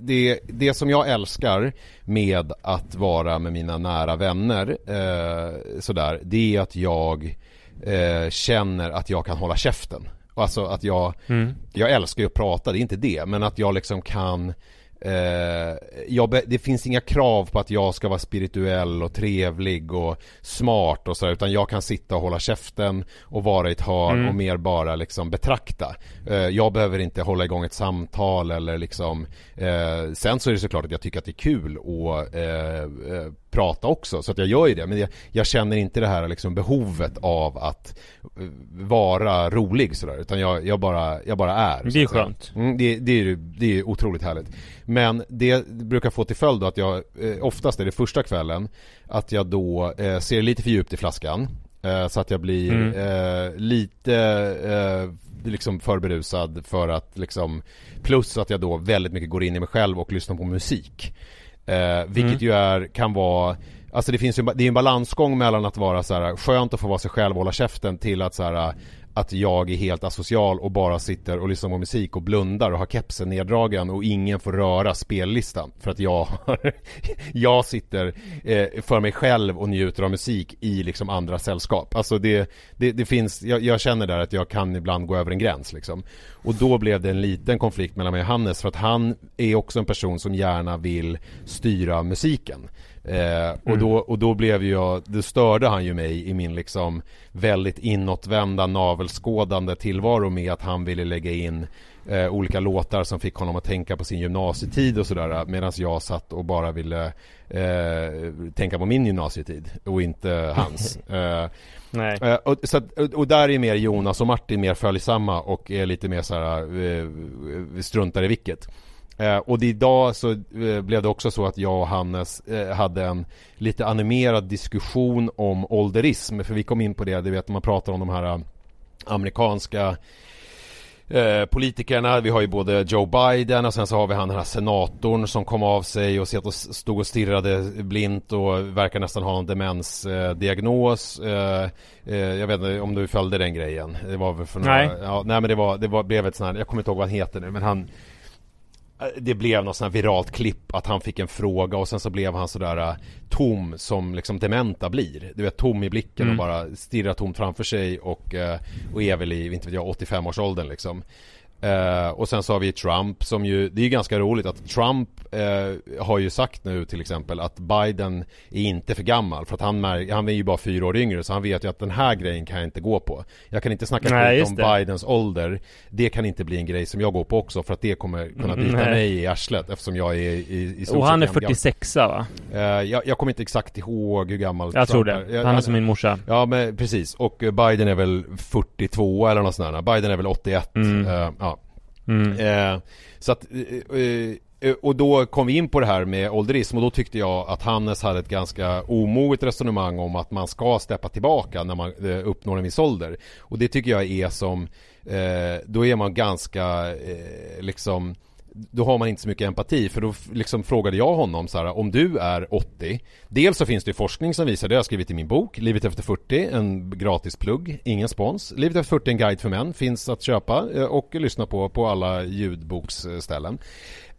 det, det som jag älskar med att vara med mina nära vänner eh, sådär, det är att jag eh, känner att jag kan hålla käften. Alltså att jag, Mm. jag älskar ju att prata, det är inte det, men att jag liksom kan Eh, jag det finns inga krav på att jag ska vara spirituell och trevlig och smart och sådär utan jag kan sitta och hålla käften och vara i ett hörn Mm. och mer bara liksom betrakta. Eh, jag behöver inte hålla igång ett samtal eller liksom eh, Sen så är det såklart att jag tycker att det är kul att eh, eh, prata också så att jag gör ju det men jag, jag känner inte det här liksom behovet av att eh, vara rolig sådär utan jag, jag, bara, jag bara är. Det är skönt. Mm, det, det, är, det är otroligt härligt. Men det brukar få till följd att jag, eh, oftast är det första kvällen, att jag då eh, ser lite för djupt i flaskan. Eh, så att jag blir Mm. lite liksom för berusad för att liksom, plus att jag då väldigt mycket går in i mig själv och lyssnar på musik. Eh, vilket Mm. ju är, kan vara Alltså det finns ju, det är en balansgång mellan att vara så här skönt att få vara sig själv och hålla käften till att så här att jag är helt asocial och bara sitter och lyssnar på musik och blundar och har kepsen neddragen och ingen får röra spellistan för att jag har, <laughs> jag sitter eh, för mig själv och njuter av musik i liksom andra sällskap. Alltså det, det, det finns, jag, jag känner där att jag kan ibland gå över en gräns liksom. Och då blev det en liten konflikt mellan mig och Hannes för att han är också en person som gärna vill styra musiken. Eh, och, Mm. då, och då blev jag, då störde han ju mig i min liksom väldigt inåtvända navelskådande tillvaro med att han ville lägga in eh, olika låtar som fick honom att tänka på sin gymnasietid och sådär medan jag satt och bara ville eh, tänka på min gymnasietid och inte hans. <laughs> eh, Nej. Eh, och, så att, och- där är mer Jonas och Martin mer följsamma och är lite mer så här eh, vi struntar i vilket. Eh, och idag så eh, blev det också så att jag och Hannes eh, hade en lite animerad diskussion om ålderism. För vi kom in på det, du vet man pratar om de här eh, amerikanska eh, politikerna. Vi har ju både Joe Biden och sen så har vi han den här senatorn som kom av sig och stod och stirrade blint och verkar nästan ha en demensdiagnos. Eh, jag vet inte om du följde den grejen. Det var väl för några, Nej. Ja, nej men det var, det var, blev ett sånt här, jag kommer inte ihåg vad han heter nu men han det blev något sånt här viralt klipp att han fick en fråga och sen så blev han sådär uh, tom som liksom dementa blir. Du vet tom i blicken mm. och bara stirrar tomt framför sig och, uh, och är väl i, inte vet jag, 85-årsåldern liksom. Uh, och sen så har vi Trump som ju, det är ju ganska roligt att Trump uh, har ju sagt nu till exempel att Biden är inte för gammal för att han, han är ju bara fyra år yngre så han vet ju att den här grejen kan jag inte gå på. Jag kan inte snacka Nej, om det. Bidens ålder. Det kan inte bli en grej som jag går på också för att det kommer kunna bita mm, mig i arslet eftersom jag är i, i Och han är 46 va? Uh, jag, jag, kommer inte exakt ihåg hur gammal Jag Trump tror det. Är. Han är som min morsa. Ja men precis och Biden är väl 42 eller något sånt där. Biden är väl 81. Mm. ja. Mm. Eh, så att, eh, eh, och då kom vi in på det här med ålderism och då tyckte jag att Hannes hade ett ganska omoget resonemang om att man ska steppa tillbaka när man eh, uppnår en viss ålder. Och det tycker jag är som, eh, då är man ganska eh, liksom då har man inte så mycket empati för då liksom frågade jag honom så här, om du är 80 Dels så finns det forskning som visar det, jag har skrivit i min bok Livet efter 40, en gratis plugg, ingen spons. Livet efter 40, en guide för män, finns att köpa eh, och lyssna på på alla ljudboksställen.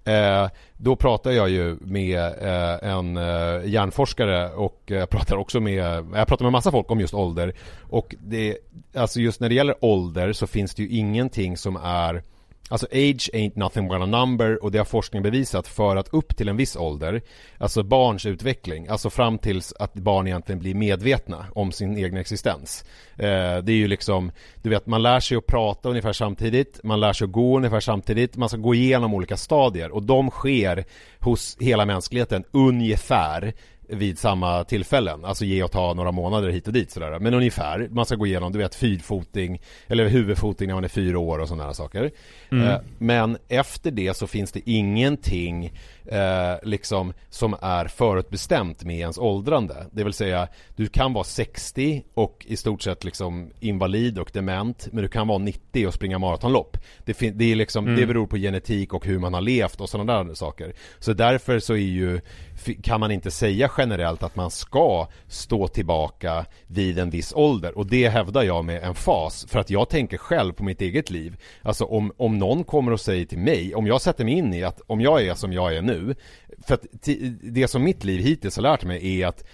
Eh, då pratar jag ju med eh, en eh, hjärnforskare och eh, jag pratar också med, jag pratar med massa folk om just ålder. Och det, alltså just när det gäller ålder så finns det ju ingenting som är Alltså age ain't nothing but a number och det har forskningen bevisat för att upp till en viss ålder Alltså barns utveckling, alltså fram tills att barn egentligen blir medvetna om sin egen existens. Eh, Det är ju liksom, du vet man lär sig att prata ungefär samtidigt Man lär sig att gå ungefär samtidigt Man ska gå igenom olika stadier och de sker hos hela mänskligheten ungefär vid samma tillfällen. Alltså ge och ta några månader hit och dit sådär. Men ungefär. Man ska gå igenom, du vet, fyrfoting eller huvudfoting när man är fyra år och sådana saker. Mm. Eh, men efter det så finns det ingenting eh, liksom som är förutbestämt med ens åldrande. Det vill säga, du kan vara 60 och i stort sett liksom invalid och dement, men du kan vara 90 och springa maratonlopp. Det, det, är liksom, mm. det beror på genetik och hur man har levt och sådana där saker. Så därför så är ju kan man inte säga generellt att man ska stå tillbaka vid en viss ålder och det hävdar jag med en fas för att jag tänker själv på mitt eget liv alltså om, om någon kommer och säger till mig om jag sätter mig in i att om jag är som jag är nu för att det som mitt liv hittills har lärt mig är att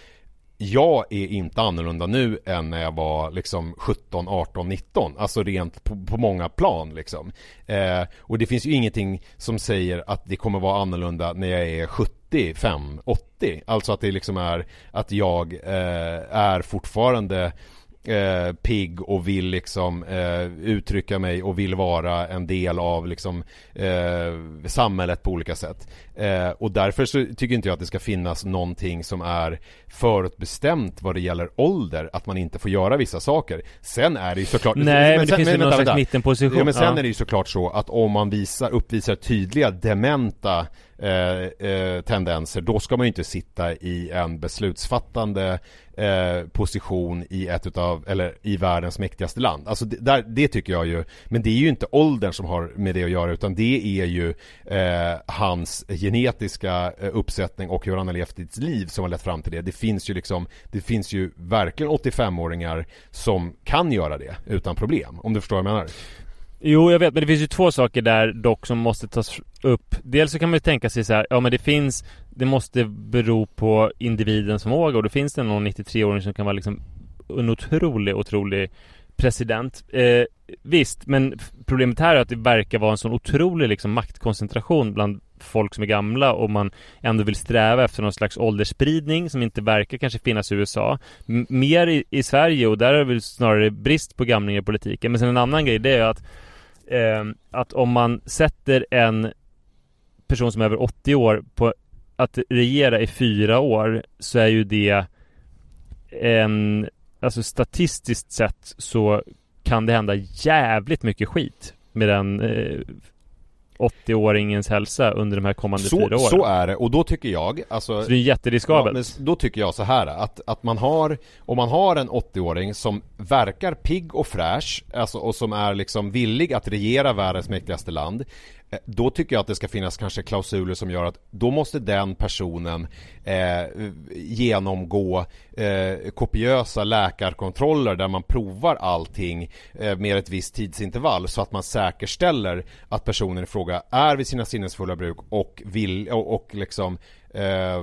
jag är inte annorlunda nu än när jag var liksom 17, 18, 19 Alltså rent på, på många plan liksom. Eh, Och det finns ju ingenting som säger att det kommer vara annorlunda när jag är 75, 80 Alltså att det liksom är att jag eh, är fortfarande eh, pigg och vill liksom eh, uttrycka mig och vill vara en del av liksom eh, samhället på olika sätt. Eh, och därför så tycker inte jag att det ska finnas någonting som är förutbestämt vad det gäller ålder, att man inte får göra vissa saker. Sen är det ju såklart... Nej, men, men det finns ju någon slags mittenposition. Ja, men sen ja. är det ju såklart så att om man visar, uppvisar tydliga dementa eh, eh, tendenser, då ska man ju inte sitta i en beslutsfattande eh, position i ett utav, eller i världens mäktigaste land. Alltså det, där, det tycker jag ju, men det är ju inte åldern som har med det att göra utan det är ju eh, hans genetiska eh, uppsättning och hur han har levt sitt liv som har lett fram till det. Det finns ju liksom, det finns ju verkligen 85-åringar som kan göra det utan problem, om du förstår vad jag menar. Jo, jag vet, men det finns ju två saker där dock som måste tas upp. Dels så kan man ju tänka sig så här, ja men det finns, det måste bero på individens förmåga och då finns det någon 93-åring som kan vara liksom en otrolig, otrolig president. Eh, visst, men problemet här är att det verkar vara en sån otrolig liksom maktkoncentration bland folk som är gamla och man ändå vill sträva efter någon slags åldersspridning som inte verkar kanske finnas i USA. M mer i, i, Sverige och där är det väl snarare brist på gamlingar i politiken. Men sen en annan grej det är att eh, att om man sätter en person som är över 80 år på att regera i fyra år så är ju det en Alltså statistiskt sett så kan det hända jävligt mycket skit med den eh, 80-åringens hälsa under de här kommande så, fyra åren. Så är det och då tycker jag alltså, Så det är jätteriskabelt. Ja, då tycker jag så här att, att man har Om man har en 80-åring som verkar pigg och fräsch Alltså och som är liksom villig att regera världens mäktigaste land Eh, då tycker jag att det ska finnas kanske klausuler som gör att då måste den personen eh, genomgå eh, kopiösa läkarkontroller där man provar allting eh, med ett visst tidsintervall så att man säkerställer att personen i fråga är vid sina sinnesfulla bruk och vill och, och liksom eh,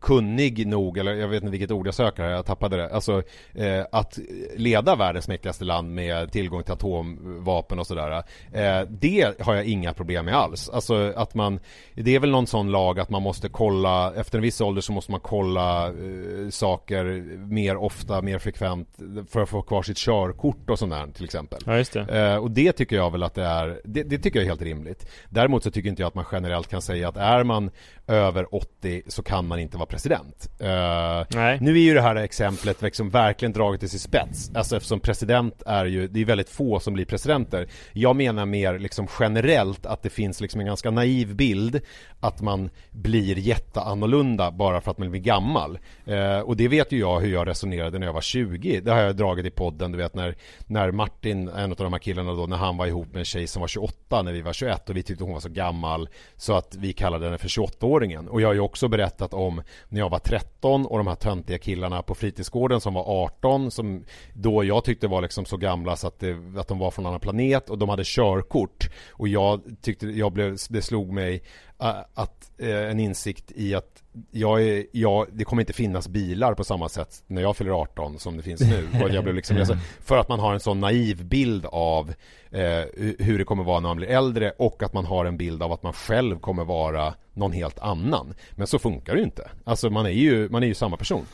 kunnig nog, eller jag vet inte vilket ord jag söker här, jag tappade det. Alltså eh, att leda världens mäktigaste land med tillgång till atomvapen och sådär. Eh, det har jag inga problem med alls. Alltså att man, det är väl någon sån lag att man måste kolla, efter en viss ålder så måste man kolla eh, saker mer ofta, mer frekvent för att få kvar sitt körkort och sånt där till exempel. Ja, just det. Eh, och det tycker jag väl att det är, det, det tycker jag är helt rimligt. Däremot så tycker inte jag att man generellt kan säga att är man över 80 så kan man inte vara president. Uh, nu är ju det här exemplet liksom verkligen draget till sin spets. Alltså eftersom president är ju, det är väldigt få som blir presidenter. Jag menar mer liksom generellt att det finns liksom en ganska naiv bild att man blir jätteannorlunda bara för att man blir gammal. Uh, och det vet ju jag hur jag resonerade när jag var 20. Det har jag dragit i podden, du vet när, när Martin, en av de här killarna då, när han var ihop med en tjej som var 28 när vi var 21 och vi tyckte hon var så gammal så att vi kallade henne för 28 och jag har ju också berättat om när jag var 13 och de här töntiga killarna på fritidsgården som var 18 som då jag tyckte var liksom så gamla så att, det, att de var från en annan planet och de hade körkort. Och jag tyckte, jag blev, det slog mig äh, att eh, en insikt i att jag är, jag, det kommer inte finnas bilar på samma sätt när jag fyller 18 som det finns nu. <laughs> Och jag blev liksom, alltså, för att man har en sån naiv bild av eh, hur det kommer vara när man blir äldre och att man har en bild av att man själv kommer vara någon helt annan. Men så funkar det ju inte. Alltså man är ju, man är ju samma person.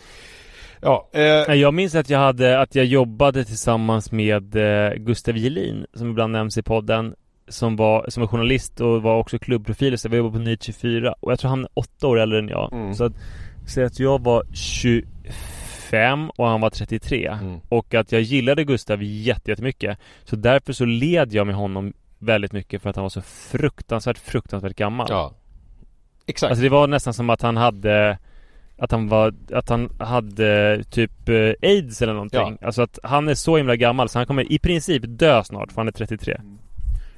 Ja, eh... Jag minns att jag hade, att jag jobbade tillsammans med eh, Gustav Gelin som ibland nämns i podden som var, som var journalist och var också klubbprofil så vi jobbade på Nytt 24 och jag tror han är åtta år äldre än jag. Mm. Så att, säg att jag var 25 och han var 33 mm. och att jag gillade Gustav jättemycket. Så därför så led jag med honom väldigt mycket för att han var så fruktansvärt, fruktansvärt gammal. Ja. Exakt. Alltså det var nästan som att han hade att han var, att han hade typ eh, aids eller någonting. Ja. Alltså att han är så himla gammal så han kommer i princip dö snart för han är 33. Mm.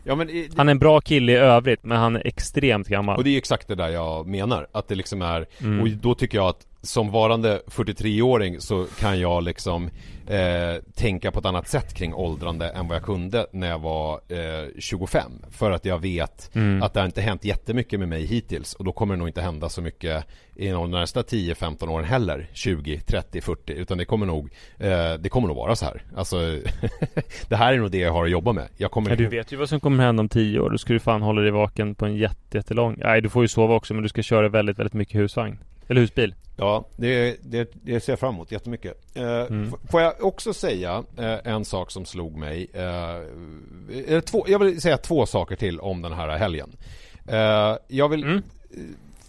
Ja, men det... Han är en bra kille i övrigt men han är extremt gammal. Och det är exakt det där jag menar. Att det liksom är, mm. och då tycker jag att som varande 43-åring så kan jag liksom eh, tänka på ett annat sätt kring åldrande än vad jag kunde när jag var eh, 25. För att jag vet mm. att det har inte hänt jättemycket med mig hittills och då kommer det nog inte hända så mycket i de nästa 10-15 åren heller. 20, 30, 40 utan det kommer nog eh, det kommer nog vara så här. Alltså <laughs> det här är nog det jag har att jobba med. Jag kommer ja, Du vet ju vad som kommer hända om 10 år. Då ska du fan hålla dig vaken på en jättelång Nej du får ju sova också men du ska köra väldigt, väldigt mycket husvagn. Eller husbil. Ja, det, det, det ser jag fram emot jättemycket. Eh, mm. Får jag också säga eh, en sak som slog mig. Eh, två, jag vill säga två saker till om den här helgen. Eh, jag vill... Mm.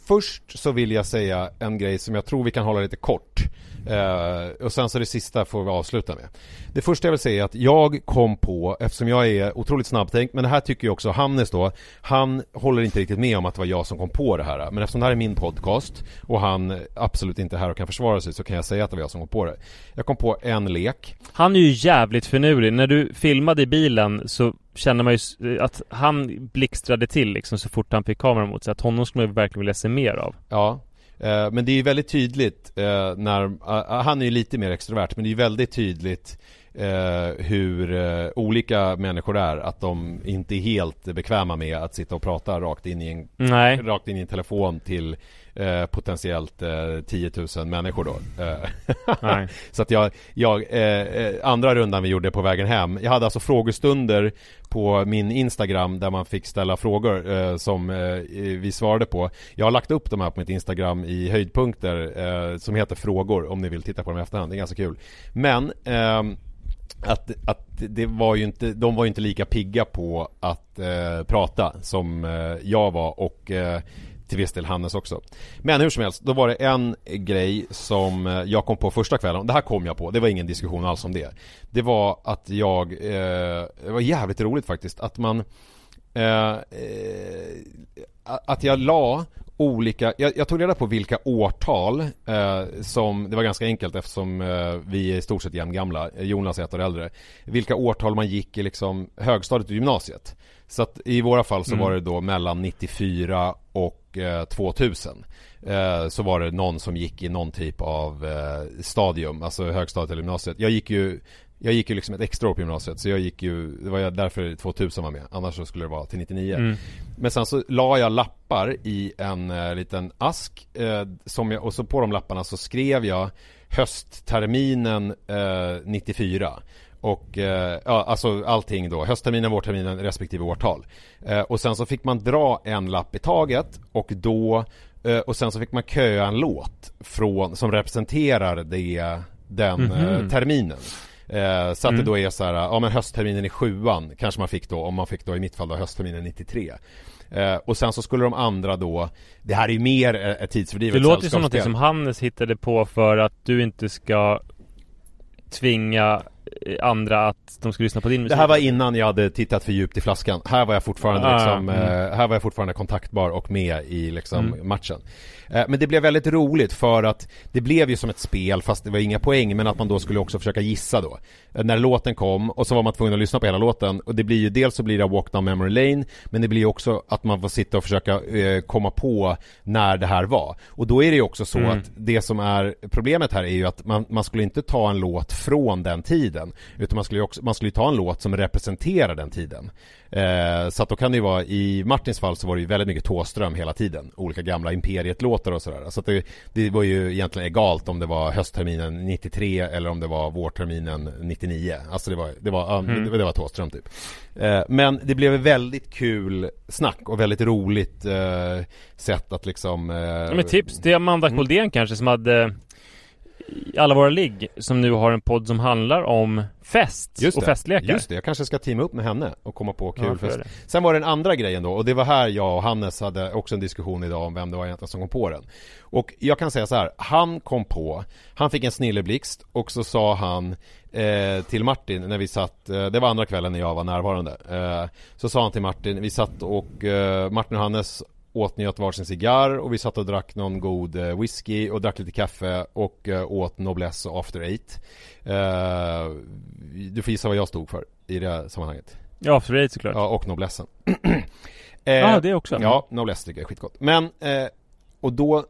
Först så vill jag säga en grej som jag tror vi kan hålla lite kort. Uh, och sen så det sista får vi avsluta med. Det första jag vill säga är att jag kom på, eftersom jag är otroligt snabbtänkt, men det här tycker ju också Hannes då, han håller inte riktigt med om att det var jag som kom på det här. Men eftersom det här är min podcast och han absolut inte är här och kan försvara sig så kan jag säga att det var jag som kom på det. Jag kom på en lek. Han är ju jävligt finurlig. När du filmade i bilen så känner man ju att han blixtrade till liksom så fort han fick kameran mot sig. Att honom skulle man verkligen vilja se mer av. Ja, Eh, men det är ju väldigt tydligt eh, när, eh, han är ju lite mer extrovert men det är väldigt tydligt hur olika människor är att de inte är helt bekväma med att sitta och prata rakt in i en, Nej. Rakt in i en telefon till eh, potentiellt eh, 10 000 människor då. Eh, <laughs> så att jag, jag eh, andra rundan vi gjorde på vägen hem, jag hade alltså frågestunder på min Instagram där man fick ställa frågor eh, som eh, vi svarade på. Jag har lagt upp de här på mitt Instagram i höjdpunkter eh, som heter frågor om ni vill titta på dem i efterhand. Det är ganska kul. Men ehm, att, att det var ju inte, de var ju inte lika pigga på att eh, prata som eh, jag var och eh, till viss del Hannes också. Men hur som helst, då var det en grej som eh, jag kom på första kvällen. Det här kom jag på, det var ingen diskussion alls om det. Det var att jag, eh, det var jävligt roligt faktiskt, att man eh, eh att jag la olika, jag, jag, tog reda på vilka årtal eh, som, det var ganska enkelt eftersom eh, vi är i stort sett jämngamla, eh, Jonas är ett år äldre. Vilka årtal man gick i liksom högstadiet och gymnasiet. Så att i våra fall så mm. var det då mellan 94 och eh, 2000. Eh, så var det någon som gick i någon typ av eh, stadium, alltså högstadiet eller gymnasiet. Jag gick ju jag gick ju liksom ett extra år på gymnasiet så jag gick ju, det var därför 2000 var med, annars så skulle det vara till 99 mm. Men sen så la jag lappar i en uh, liten ask uh, som jag, och så på de lapparna så skrev jag höstterminen uh, 94 och ja, alltså allting då, höstterminen, vårterminen respektive årtal. och sen så fick man dra en lapp i taget och då och sen så fick man köa en låt från, som representerar det, den mm -hmm. terminen. Eh, så att mm. det då är så här, ja men höstterminen i sjuan kanske man fick då, om man fick då i mitt fall då höstterminen 93. Eh, och sen så skulle de andra då, det här är ju mer ett tidsfördriv. Det låter som något som Hannes hittade på för att du inte ska tvinga andra att de skulle lyssna på din musik? Det här var innan jag hade tittat för djupt i flaskan. Här var jag fortfarande ah, liksom, mm. eh, här var jag fortfarande kontaktbar och med i liksom mm. matchen. Eh, men det blev väldigt roligt för att det blev ju som ett spel fast det var inga poäng men att man då skulle också försöka gissa då. Eh, när låten kom och så var man tvungen att lyssna på hela låten och det blir ju dels så blir det Walk Down Memory Lane men det blir ju också att man får sitta och försöka eh, komma på när det här var. Och då är det ju också så mm. att det som är problemet här är ju att man, man skulle inte ta en låt från den tiden utan man skulle ju också, man skulle ta en låt som representerar den tiden. Eh, så att då kan det ju vara, i Martins fall så var det ju väldigt mycket Tåström hela tiden. Olika gamla Imperiet-låtar och sådär. Så att det, det var ju egentligen egalt om det var höstterminen 93 eller om det var vårterminen 99. Alltså det var, det var, mm. det, det var Tåström typ. Eh, men det blev väldigt kul snack och väldigt roligt eh, sätt att liksom... Eh, ja, men tips till Amanda mm. Koldén mm. kanske som hade alla våra ligg som nu har en podd som handlar om fest just och festlekar. Just det, jag kanske ska teama upp med henne och komma på kul ja, fest. Sen var det den andra grejen då och det var här jag och Hannes hade också en diskussion idag om vem det var egentligen som kom på den. Och jag kan säga så här, han kom på, han fick en snilleblixt och så sa han eh, till Martin när vi satt, eh, det var andra kvällen när jag var närvarande. Eh, så sa han till Martin, vi satt och eh, Martin och Hannes åtnjöt varsin cigarr och vi satt och drack någon god eh, whisky och drack lite kaffe och uh, åt Noblesse och After Eight. Uh, du får gissa vad jag stod för i det här sammanhanget. Ja, After Eight såklart. Ja, och Noblessen. <clears throat> Ja, ah, det också. Ja, Noblesse tycker jag är skitgott. Men, och då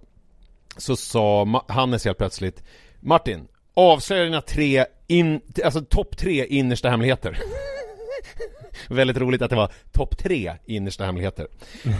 så sa Hannes helt plötsligt Martin, avslöja dina tre, in, alltså topp tre innersta hemligheter. <laughs> <laughs> Väldigt roligt att det var topp tre innersta hemligheter.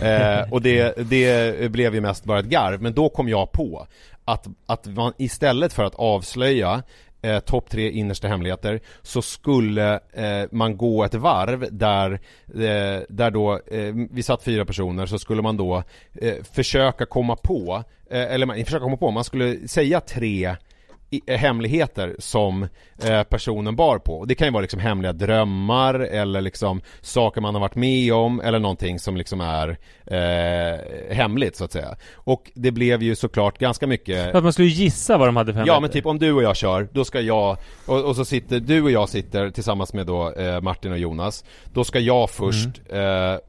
Eh, och det, det blev ju mest bara ett garv, men då kom jag på att, att man istället för att avslöja eh, topp tre innersta hemligheter så skulle eh, man gå ett varv där, eh, där då eh, vi satt fyra personer så skulle man då eh, försöka komma på, eh, eller man, försöka komma på, man skulle säga tre hemligheter som eh, personen bar på. Det kan ju vara liksom hemliga drömmar eller liksom saker man har varit med om eller någonting som liksom är eh, hemligt så att säga. Och det blev ju såklart ganska mycket Att man skulle gissa vad de hade för hemligheter? Ja men typ om du och jag kör, då ska jag och, och så sitter du och jag sitter tillsammans med då eh, Martin och Jonas Då ska jag först mm. eh,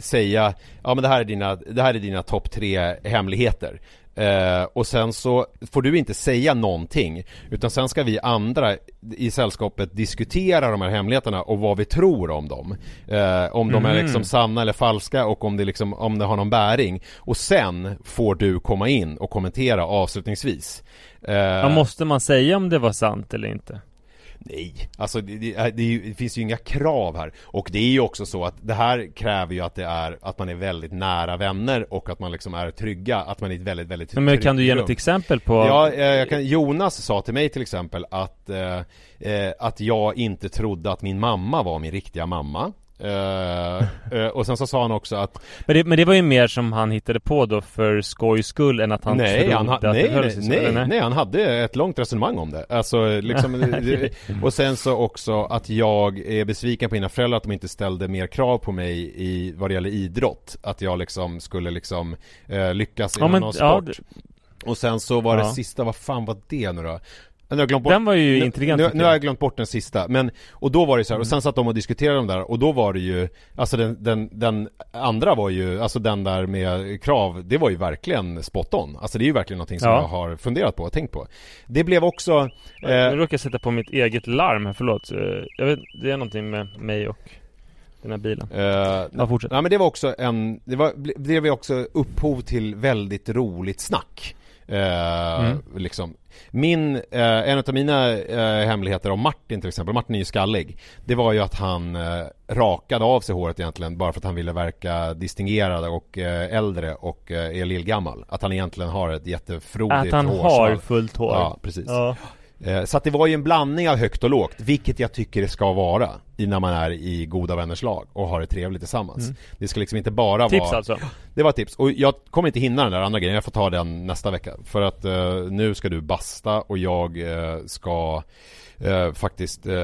säga Ja men det här är dina, det här är dina topp tre hemligheter Eh, och sen så får du inte säga någonting utan sen ska vi andra i sällskapet diskutera de här hemligheterna och vad vi tror om dem. Eh, om de är mhm. liksom sanna eller falska och om det, liksom, om det har någon bäring. Och sen får du komma in och kommentera avslutningsvis. Eh, måste man säga om det var sant eller inte? Nej, alltså det, det, det, finns ju inga krav här. Och det är ju också så att det här kräver ju att det är Att man är väldigt nära vänner och att man liksom är trygga Att man är ett väldigt, väldigt Men kan du ge något exempel på? Ja, eh, jag kan, Jonas sa till mig till exempel att eh, eh, Att jag inte trodde att min mamma var min riktiga mamma Uh, uh, och sen så sa han också att men det, men det var ju mer som han hittade på då för skojs skull än att han nej, trodde han att nej, det nej, nej, nej, nej, han hade ett långt resonemang om det Alltså liksom <laughs> Och sen så också att jag är besviken på mina föräldrar att de inte ställde mer krav på mig i vad det gäller idrott Att jag liksom skulle liksom uh, lyckas inom ja, men, någon sport ja, det... Och sen så var det ja. sista, vad fan var det nu då? Nu har jag bort, Den var ju nu, intelligent, Nu, tycker nu har jag. glömt bort den sista, men och då var det så här, och Mm. sen satt de och diskuterade de där och då var det ju Alltså den, den, den andra var ju, alltså den där med krav, det var ju verkligen spot on Alltså det är ju verkligen någonting som Ja. jag har funderat på och tänkt på Det blev också Nu eh, råkar jag sätta på mitt eget larm här, förlåt. Eh, Jag vet, det är någonting med mig och den här bilen. Eh, Ja, fortsätt. Nej men det var också en, det var, det blev också upphov till väldigt roligt snack. Eh, Mm. liksom. Min, eh, en av mina eh, hemligheter om Martin till exempel, Martin är ju skallig. Det var ju att han rakade av sig håret egentligen bara för att han ville verka distingerad och äldre och är lillgammal. Att han egentligen har ett jättefrodigt Att han hårsvall. har fullt hår. Ja, precis. Ja. Eh, Så att det var ju en blandning av högt och lågt, vilket jag tycker det ska vara när man är i goda vänners lag och har det trevligt tillsammans. Det ska liksom inte bara Mm. Tips vara... alltså. Det var tips. Och jag kommer inte hinna den där andra grejen, jag får ta den nästa vecka. För att eh, nu ska du basta och jag eh, ska eh, faktiskt, eh,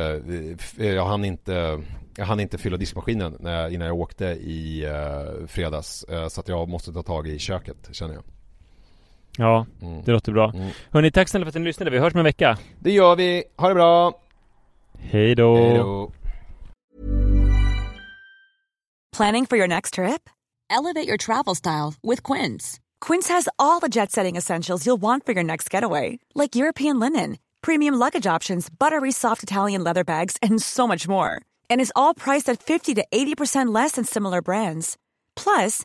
eh, jag hann inte jag hann inte fylla diskmaskinen innan jag åkte i fredags. Så att jag måste ta tag i köket, känner jag. Ja, Mm. det låter bra. Mm. Hörni, tack snälla för att ni lyssnade. Vi hörs om en vecka. Det gör vi, ha det bra! Hej då! Hej då! Planning for your next trip? Elevate your travel style with Quince. Quince has all the jet setting essentials you'll want for your next getaway, like European linen, premium luggage options, buttery soft Italian leather bags, and so much more. And is all priced at 50 to 80% less than similar brands. Plus,